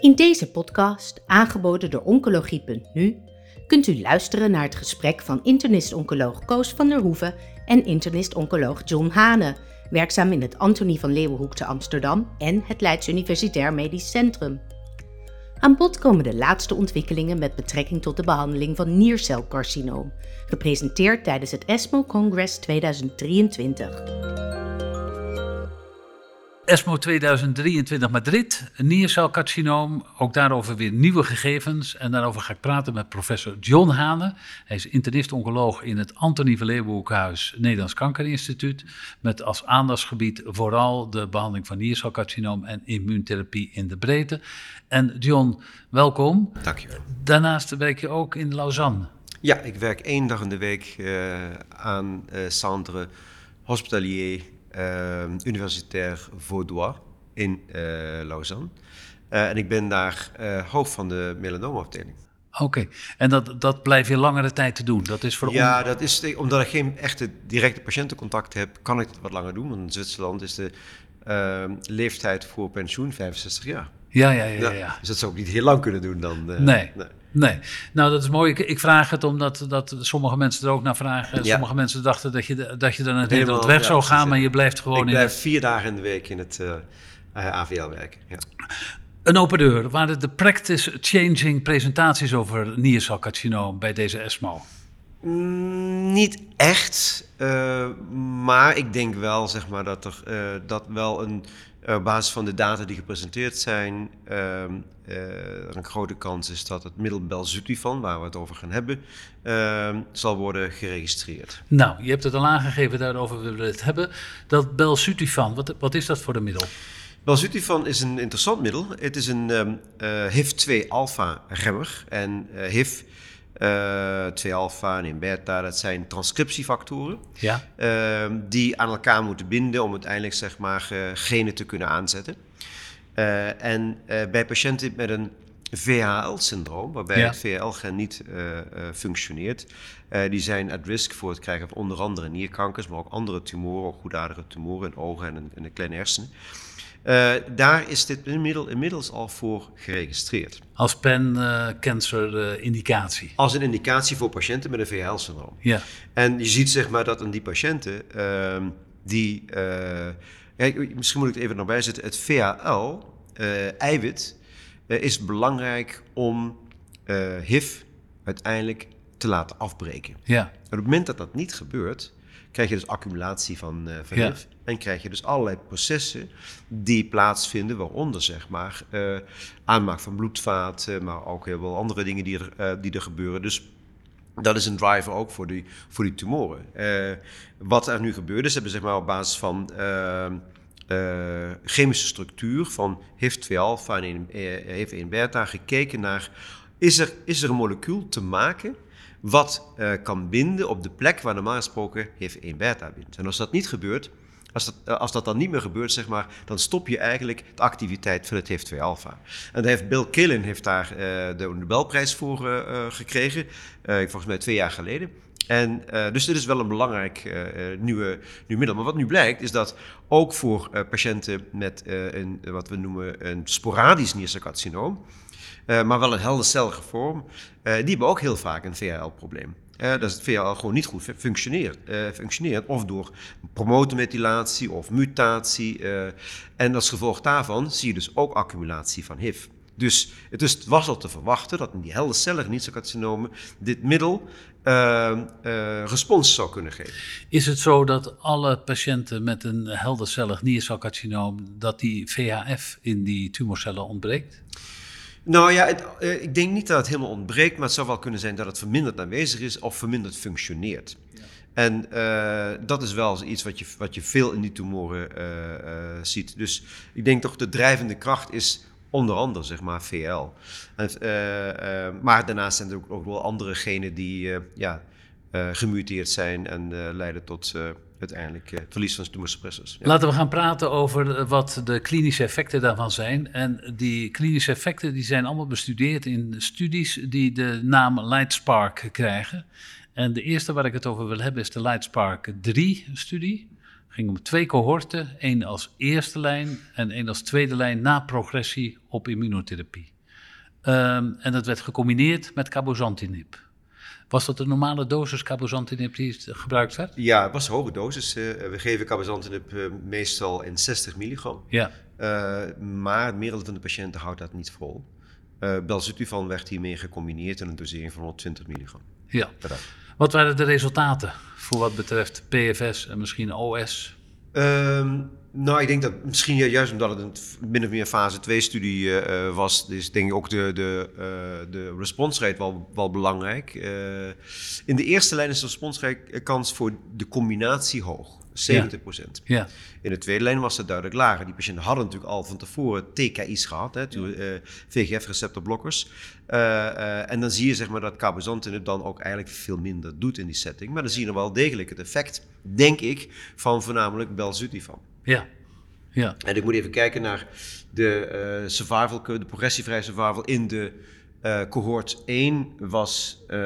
In deze podcast, aangeboden door Oncologie.nu, kunt u luisteren naar het gesprek van internist-oncoloog Koos van der Hoeven en internist-oncoloog John Hane, werkzaam in het Antonie van Leeuwenhoek te Amsterdam en het Leids Universitair Medisch Centrum. Aan bod komen de laatste ontwikkelingen met betrekking tot de behandeling van niercelcarcinoom, gepresenteerd tijdens het ESMO Congress 2023. ESMO 2023 Madrid, niercelcarcinoom. Ook daarover weer nieuwe gegevens. En daarover ga ik praten met professor John Hane. Hij is internist-oncoloog in het Antonie van Leeuwenhoekhuis Nederlands Kankerinstituut. Met als aandachtsgebied vooral de behandeling van niercelcarcinoom en immuuntherapie in de breedte. En John, welkom. Dankjewel. Daarnaast werk je ook in Lausanne. Ja, ik werk één dag in de week uh, aan uh, Centre Hospitalier uh, Universitair Vaudois in uh, Lausanne. Uh, en ik ben daar hoofd van de melanoomafdeling. Oké, okay. en dat, dat blijf je langere tijd te doen? Dat is voor ja, dat is omdat ik geen echte directe patiëntencontact heb, kan ik het wat langer doen. Want in Zwitserland is de ehm, leeftijd voor pensioen 65 jaar. Ja, ja, ja. ja, ja. Dus dat zou ik niet heel lang kunnen doen dan. nee. nee. Nee, nou dat is mooi. Ik, ik, vraag het omdat dat sommige mensen er ook naar vragen. Ja. Sommige mensen dachten dat je, dat je dan het hele weg zou gaan, maar je blijft gewoon ik in. Ik blijf vier dagen in de week in het uh, AVL werken. Ja. Een open deur. Waren de practice-changing presentaties over niercelcarcinoom bij deze ESMO? Mm, niet echt, uh, maar ik denk wel zeg maar, dat er uh, dat wel een eh, op basis van de data die gepresenteerd zijn, uh, uh, een grote kans is dat het middel belzutifan, waar we het over gaan hebben, uh, zal worden geregistreerd. Nou, je hebt het al aangegeven, daarover willen we het hebben. Dat belzutifan, wat, wat is dat voor een middel? Belzutifan is een interessant middel. Het is een um, HIF-2-alpha-remmer. En HIF uh, eh, 2-alpha en 1-beta, dat zijn transcriptiefactoren. Ja. Uh, die aan elkaar moeten binden om uiteindelijk zeg maar, uh, genen te kunnen aanzetten. Uh, en bij patiënten met een VHL-syndroom, waarbij ja. het VHL-gen niet functioneert, die zijn at risk voor het krijgen van onder andere nierkankers, maar ook andere tumoren, ook goedaardige tumoren in ogen en in de kleine hersenen. Uh, daar is dit middel inmiddels al voor geregistreerd. Als pen-cancer-indicatie? Uh, Als een indicatie voor patiënten met een VHL-syndroom. Ja. En je ziet zeg maar dat aan die patiënten uh, die... Misschien moet ik het even nog bijzetten. Het VHL-eiwit uh, is belangrijk om HIV uiteindelijk te laten afbreken. Ja. En op het moment dat dat niet gebeurt krijg je dus accumulatie van, uh, van ja. En krijg je dus allerlei processen die plaatsvinden, waaronder zeg maar uh, aanmaak van bloedvaten, maar ook heel veel andere dingen die er, uh, die er gebeuren. Dus dat is een driver ook voor die, voor die tumoren. wat er nu gebeurt is, hebben zeg maar op basis van chemische structuur van HIF-2-alpha en HIF-1-beta gekeken naar, is er, is er een molecuul te maken wat uh, kan binden op de plek waar normaal gesproken HIV-1 beta bindt. En als dat niet gebeurt, als dat, uh, als dat dan niet meer gebeurt, zeg maar, dan stop je eigenlijk de activiteit van het HIV-2 alpha. En heeft Bill Killen heeft daar uh, de Nobelprijs voor gekregen, volgens mij twee jaar geleden. En, dus dit is wel een belangrijk uh, nieuwe, nieuw middel. Maar wat nu blijkt, is dat ook voor patiënten met een, wat we noemen een sporadisch niercelcarcinoom, uh, maar wel een heldercellige vorm, uh, die hebben ook heel vaak een VHL-probleem. Uh, dat het VHL gewoon niet goed functioneert. functioneert of door promotenmethylatie of mutatie. en als gevolg daarvan zie je dus ook accumulatie van HIV. Dus het is, was al te verwachten dat in die heldercellige dit middel respons zou kunnen geven. Is het zo dat alle patiënten met een heldercellig niercelcarcinoom, dat die VHF in die tumorcellen ontbreekt? Nou ja, het, uh, ik denk niet dat het helemaal ontbreekt, maar het zou wel kunnen zijn dat het verminderd aanwezig is of verminderd functioneert. Ja. En uh, dat is wel iets wat je, wat je veel in die tumoren uh, ziet. Dus ik denk toch de drijvende kracht is onder andere, zeg maar, VL. En, maar daarnaast zijn er ook, ook wel andere genen die ja, gemuteerd zijn en leiden tot uiteindelijk uh, verlies van tumorsupressors. Ja. Laten we gaan praten over eh, wat de klinische effecten daarvan zijn. En die klinische effecten die zijn allemaal bestudeerd in studies die de naam Lightspark krijgen. En de eerste waar ik het over wil hebben is de Lightspark 3-studie. ging om twee cohorten, één als eerste lijn en één als tweede lijn na progressie op immunotherapie. Ehm, en dat werd gecombineerd met cabozantinib. Was dat de normale dosis cabozantinib die gebruikt werd? Ja, het was een hoge dosis. Uh, we geven cabozantinib uh, meestal in 60 milligram. Ja. Uh, maar het merendeel van de patiënten houdt dat niet vol. Belzutifan werd hiermee gecombineerd in een dosering van 120 milligram. Ja. Wat waren de resultaten voor wat betreft PFS en misschien OS? Um, nou, ik denk dat misschien juist omdat het een min of meer fase 2-studie uh, eh, was, is denk ik ook de, de, uh, de response rate wel, wel belangrijk. Uh, in de eerste lijn is de response rate kans voor de combinatie hoog. 70 procent. Ja. In de tweede lijn was het duidelijk lager. Die patiënten hadden natuurlijk al van tevoren TKI's gehad, hè, uh, VGF-receptorblokkers. Uh, en dan zie je zeg maar, dat cabozantinib dan ook eigenlijk veel minder doet in die setting. Maar dan zie je wel degelijk het effect, denk ik, van voornamelijk belzutifan. Ja. ja. En ik moet even kijken naar de uh, survival, de progressievrije survival in de uh, cohort 1 was, uh,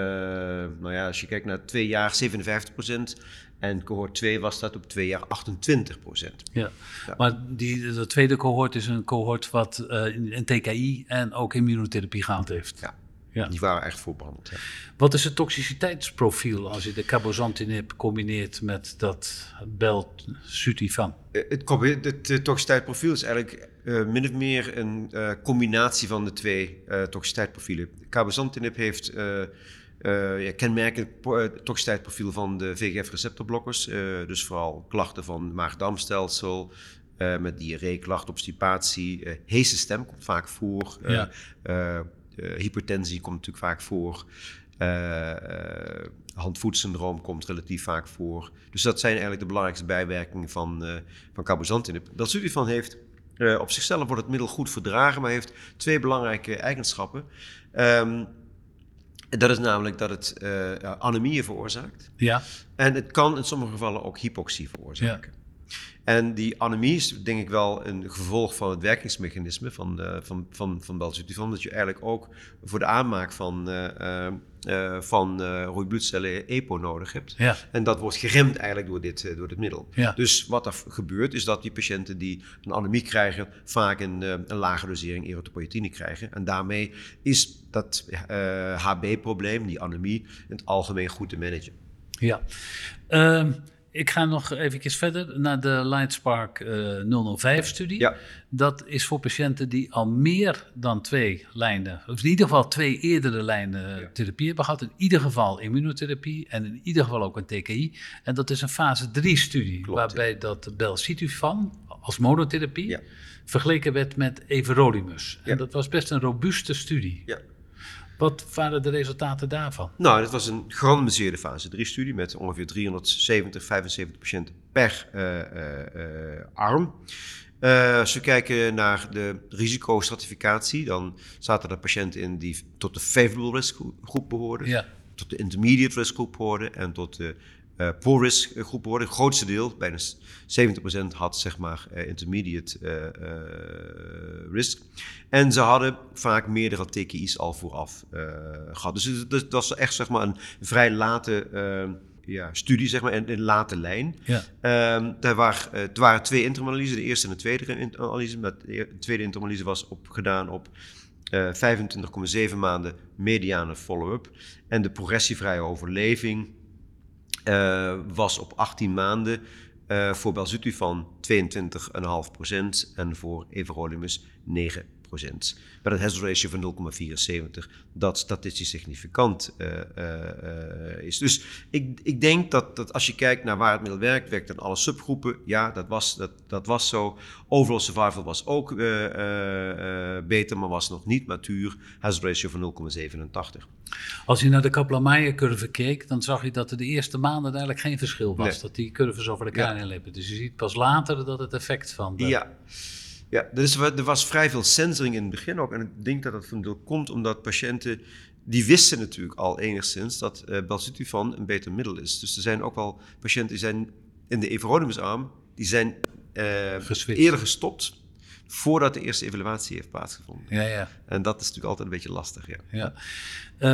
nou ja, als je kijkt naar twee jaar, 57 procent. En cohort 2 was dat op twee jaar 28 procent. Ja. ja. maar die, de tweede cohort is een cohort wat uh, een TKI en ook immunotherapie gehad heeft. Ja. Ja. Die waren echt voorbehandeld. Ja. Wat is het toxiciteitsprofiel als je de cabozantinib combineert met dat belzutifan? Het, het, het toxiciteitsprofiel is eigenlijk uh, min of meer een uh, combinatie van de twee uh, toxiciteitsprofielen. Cabozantinib heeft ja, kenmerkend toxiciteitsprofiel van de VEGF-receptorblokkers. Uh, dus vooral klachten van maag-darmstelsel, met diarree, klachten, obstipatie. heese stem komt vaak voor. Ja. Hypertensie komt natuurlijk vaak voor. handvoetsyndroom komt relatief vaak voor. Dus dat zijn eigenlijk de belangrijkste bijwerkingen van, van cabozantinib. Belzutifan heeft op zichzelf wordt het middel goed verdragen, maar heeft twee belangrijke eigenschappen. Um, dat is namelijk dat het uh, anemieën veroorzaakt. Ja. En het kan in sommige gevallen ook hypoxie veroorzaken. Ja. En die anemie is denk ik wel een gevolg van het werkingsmechanisme van, uh, van, van, van belzutifan. Dat je eigenlijk ook voor de aanmaak van, uh, uh, van rode bloedcellen EPO nodig hebt. Ja. En dat wordt geremd eigenlijk door dit, door dit middel. Ja. Dus wat er gebeurt is dat die patiënten die een anemie krijgen... vaak een, een lage dosering erythropoïetine krijgen. En daarmee is dat HB-probleem, die anemie, in het algemeen goed te managen. Ja. Uh, ik ga nog even verder naar de Lightspark uh, 005-studie. Ja. Dat is voor patiënten die al meer dan twee lijnen, of in ieder geval twee eerdere lijnen ja. therapie hebben gehad. In ieder geval immunotherapie en in ieder geval ook een TKI. En dat is een fase 3-studie, waarbij ja. dat belcitifan als monotherapie vergeleken werd met everolimus. En dat was best een robuuste studie. Ja. Wat waren de resultaten daarvan? Nou, dat was een gerandomiseerde fase 3-studie met ongeveer 370, 75 patiënten per uh, uh, arm. als we kijken naar de risicostratificatie, dan zaten er patiënten in die tot de favorable risk groep behoorden, ja. tot de intermediate risk groep behoorden en tot de uh, poor risk groep behoorden. Het grootste deel, bijna 70% had zeg maar uh, intermediate uh, risk. En ze hadden vaak meerdere TKI's al vooraf gehad. Dus dat was echt zeg maar een vrij late ja, studie, zeg maar, en een late lijn. Ja. Um, daar waren, uh, er waren twee interimanalyses, de eerste en de tweede analyse. De tweede interimanalyse was op, gedaan op uh, 25,7 maanden mediane follow-up. En de progressievrije overleving uh, was op 18 maanden uh, voor belzutifan 22,5% en voor everolimus 9% met een hazard ratio van 0,74, dat statistisch significant uh, uh, is. Dus ik, ik denk dat, dat als je kijkt naar waar het middel werkt, werkt in alle subgroepen. Ja, dat was, dat, dat was zo. Overall survival was ook uh, beter, maar was nog niet matuur. Hazard ratio van 0,87. Als je naar de Kaplan-Meier-curve keek, dan zag je dat er de eerste maanden eigenlijk geen verschil was. Nee. Dat die curves over elkaar ja. heen liepen. Dus je ziet pas later dat het effect van... De... Ja. Ja, dus er was vrij veel censoring in het begin ook. En ik denk dat dat van deel komt omdat patiënten... die wisten natuurlijk al enigszins dat uh, belzutifan een beter middel is. Dus er zijn ook wel patiënten die zijn in de everolimusarm... die zijn uh, eerder gestopt voordat de eerste evaluatie heeft plaatsgevonden. Ja, ja. En dat is natuurlijk altijd een beetje lastig, ja. ja.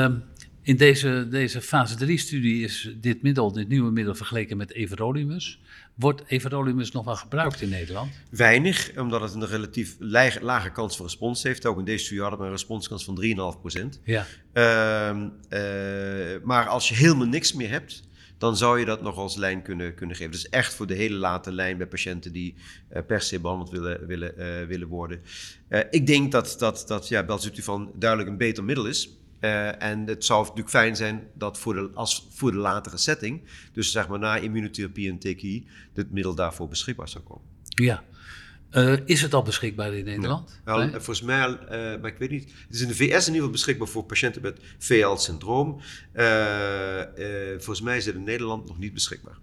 Um, In deze, deze fase 3-studie is dit middel, dit nieuwe middel, vergeleken met everolimus. Wordt everolimus nog wel gebruikt in Nederland? Weinig, omdat het een relatief lage, lage kans van respons heeft. Ook in deze studie hadden we een responskans van 3,5%. Ja. Ehm, eh, maar als je helemaal niks meer hebt, dan zou je dat nog als lijn kunnen, kunnen geven. Dus echt voor de hele late lijn bij patiënten die uh, per se behandeld willen, willen, uh, willen worden. Uh, ik denk dat, dat, dat ja, belzutifan duidelijk een beter middel is. En het zou natuurlijk fijn zijn dat voor de, als voor de latere setting, dus zeg maar na immunotherapie en TKI, dit middel daarvoor beschikbaar zou komen. Ja. Uh, is het al beschikbaar in Nederland? Ja. Wel, nee? Volgens mij, uh, maar ik weet niet. Het is in de VS in ieder geval beschikbaar voor patiënten met VL-syndroom. Volgens mij is het in Nederland nog niet beschikbaar.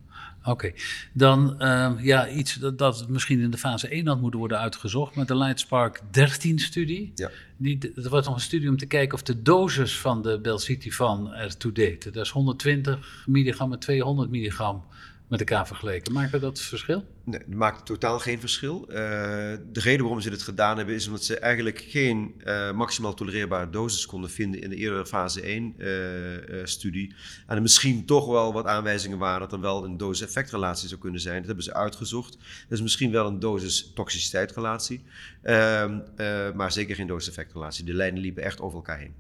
Oké, okay. dan ehm, ja, iets dat, dat, misschien in de fase 1 had moeten worden uitgezocht, met de Lightspark 13-studie. Ja. Die, er was nog een studie om te kijken of de dosis van de Belcitifan ertoe deed. Dat is 120 milligram en 200 milligram met elkaar vergeleken. Maakt dat verschil? Nee, dat maakt totaal geen verschil. Uh, de reden waarom ze dit gedaan hebben is omdat ze eigenlijk geen uh, maximaal tolereerbare dosis konden vinden in de eerdere fase 1-studie. Uh, en er misschien toch wel wat aanwijzingen waren dat er wel een dosis-effectrelatie zou kunnen zijn. Dat hebben ze uitgezocht. Dat is misschien wel een dosis-toxiciteit-relatie, ehm, maar zeker geen dosis-effectrelatie. De lijnen liepen echt over elkaar heen.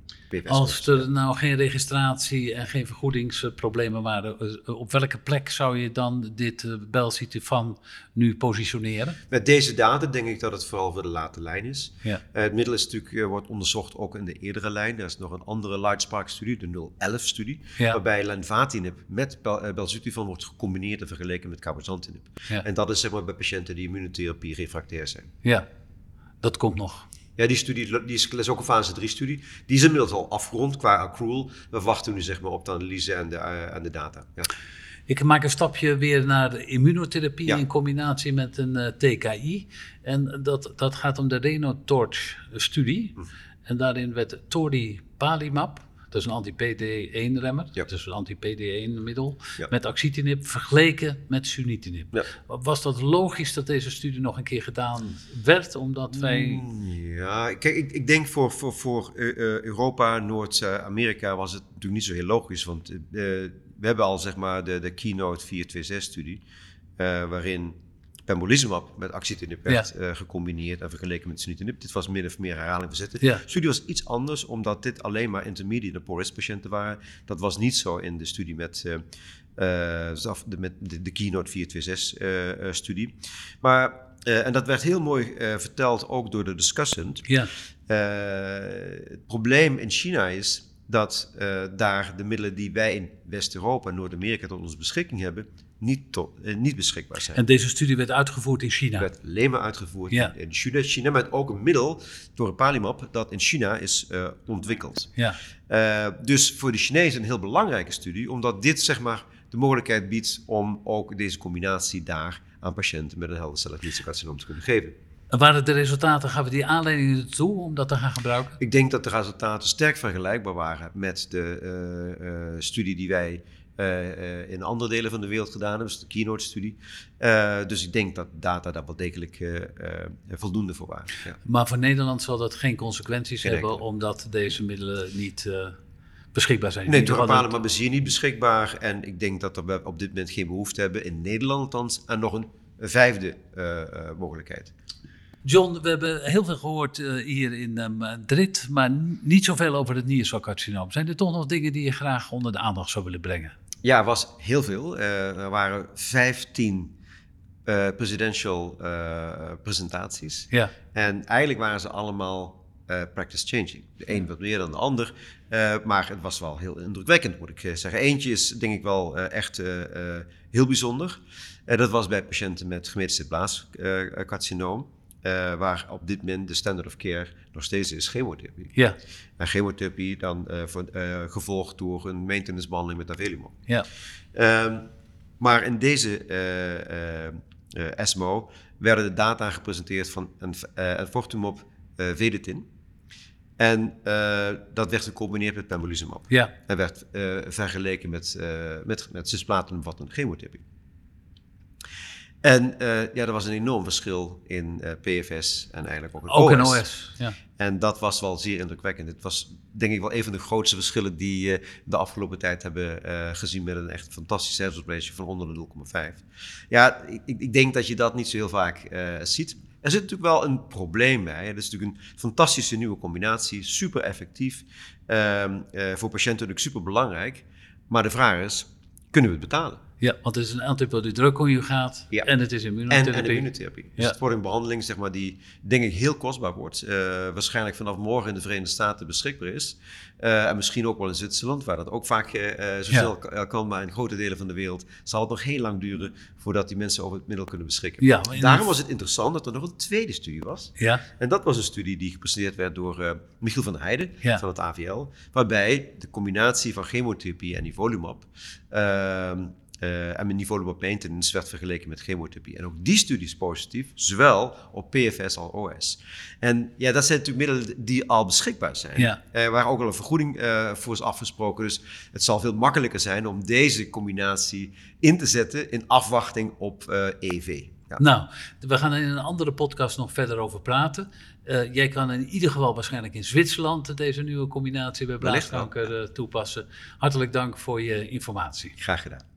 Als er nou geen registratie en geen vergoedingsproblemen waren, op welke plek zou je dan dit uh, belcitifan nu positioneren? Met deze data denk ik dat het vooral voor de late lijn is. Ja. Uh, het middel is natuurlijk, uh, wordt onderzocht ook in de eerdere lijn. Er is nog een andere Lightspark-studie, de 011-studie, ja. waarbij lenvatinib met bel, belzutifan wordt gecombineerd en vergeleken met cabozantinib. Ja. En dat is zeg maar bij patiënten die immunotherapie refractair zijn. Ja, dat komt nog. Ja, die studie die is, is ook een fase 3-studie. Die is inmiddels al afgerond qua accrual. We wachten nu zeg maar, op de analyse en de, uh, en de data. Ja. Ik maak een stapje weer naar de immunotherapie ja. in combinatie met een uh, TKI. En dat, dat gaat om de Renotorch-studie. Hm. En daarin werd toripalimab, dat is een anti-PD1-remmer, ja. dus een anti-PD1-middel, ja. met axitinib vergeleken met sunitinib. Ja. Was dat logisch dat deze studie nog een keer gedaan werd, omdat wij... Ja, kijk, ik, ik denk voor, voor, voor uh, Europa, Noord-Amerika was het natuurlijk niet zo heel logisch, want uh, we hebben al zeg maar de, de Keynote 426-studie, waarin pembrolizumab met axitinib werd Ja. uh, gecombineerd en vergeleken met sunitinib. Dit was min of meer herhaling verzetten. Ja. De studie was iets anders, omdat dit alleen maar intermediate poor patiënten waren. Dat was niet zo in de studie met, uh, uh, de, met de, de Keynote 426-studie. maar, en dat werd heel mooi verteld ook door de discussant. Ja. het probleem in China is dat daar de middelen die wij in West-Europa en Noord-Amerika tot onze beschikking hebben, niet, tot, eh, niet beschikbaar zijn. En deze studie werd uitgevoerd in China? werd alleen maar uitgevoerd Ja. in China, China, met ook een middel, toripalimab, dat in China is uh, ontwikkeld. Ja. Dus voor de Chinezen een heel belangrijke studie, omdat dit zeg maar de mogelijkheid biedt om ook deze combinatie daar aan patiënten met een helder carcinoom te kunnen geven. En waren de resultaten, gaven die aanleiding toe om dat te gaan gebruiken? Ik denk dat de resultaten sterk vergelijkbaar waren met de uh, uh, studie die wij uh, uh, in andere delen van de wereld gedaan hebben, dus de Keynote-studie. Dus ik denk dat data daar wel degelijk voldoende voor waren. Ja. Maar voor Nederland zal dat geen consequenties Geen hebben, omdat deze middelen niet beschikbaar zijn. Nee, geval toripalimab is hier niet beschikbaar. En ik denk dat we op dit moment geen behoefte hebben, in Nederland althans, aan nog een vijfde mogelijkheid. John, we hebben heel veel gehoord uh, hier in uh, Madrid, maar niet zoveel over het niercelcarcinoom. Zijn er toch nog dingen die je graag onder de aandacht zou willen brengen? Ja, er was heel veel. Uh, er waren 15 presidential presentaties. Ja. En eigenlijk waren ze allemaal practice changing. De een wat meer dan de ander. maar het was wel heel indrukwekkend, moet ik zeggen. Eentje is denk ik wel echt heel bijzonder. dat was bij patiënten met gemetastaseerd blaascarcinoom. Uh, waar op dit moment de standard of care nog steeds is chemotherapie. Ja. En chemotherapie dan uh, voor, uh, gevolgd door een maintenance behandeling met avelumab. Ja. Um, maar in deze ESMO werden de data gepresenteerd van een, een fortumab vedetin. En dat werd gecombineerd met pembrolizumab. Ja. En werd vergeleken met, met, met cisplatin omvattende chemotherapie. En uh, ja, er was een enorm verschil in uh, PFS en eigenlijk ook in ook OS. in OS, ja. En dat was wel zeer indrukwekkend. Het was denk ik wel een van de grootste verschillen die we uh, de afgelopen tijd hebben gezien met een echt fantastisch ratio van onder de 0,5. Ja, ik, ik, denk dat je dat niet zo heel vaak ziet. Er zit natuurlijk wel een probleem bij. Het is natuurlijk een fantastische nieuwe combinatie, super effectief. Ehm, voor patiënten natuurlijk super belangrijk. Maar de vraag is, kunnen we het betalen? Ja, want het is een antibody-drugconjugaat ja. en het is immunotherapie. En, en immunotherapie. Dus ja. het wordt een behandeling zeg maar, die denk ik heel kostbaar wordt. Uh, waarschijnlijk vanaf morgen in de Verenigde Staten beschikbaar is. Uh, en misschien ook wel in Zwitserland, waar dat ook vaak uh, zo snel ja. kan. Maar in grote delen van de wereld zal het nog heel lang duren voordat die mensen over het middel kunnen beschikken. Ja, Daarom was het interessant dat er nog een tweede studie was. Ja. En dat was een studie die gepresenteerd werd door Michiel van der Heijden van het AVL. Waarbij de combinatie van chemotherapie en nivolumab... Uh, en mijn nivolumab maintenance werd vergeleken met chemotherapie. En ook die studie is positief, zowel op PFS als OS. En ja, dat zijn natuurlijk middelen die al beschikbaar zijn. Ja. Uh, waar ook al een vergoeding uh, voor is afgesproken. Dus het zal veel makkelijker zijn om deze combinatie in te zetten in afwachting op EV. Ja. Nou, we gaan er in een andere podcast nog verder over praten. Uh, jij kan in ieder geval waarschijnlijk in Zwitserland deze nieuwe combinatie bij blaaskanker toepassen. Hartelijk dank voor je informatie. Graag gedaan.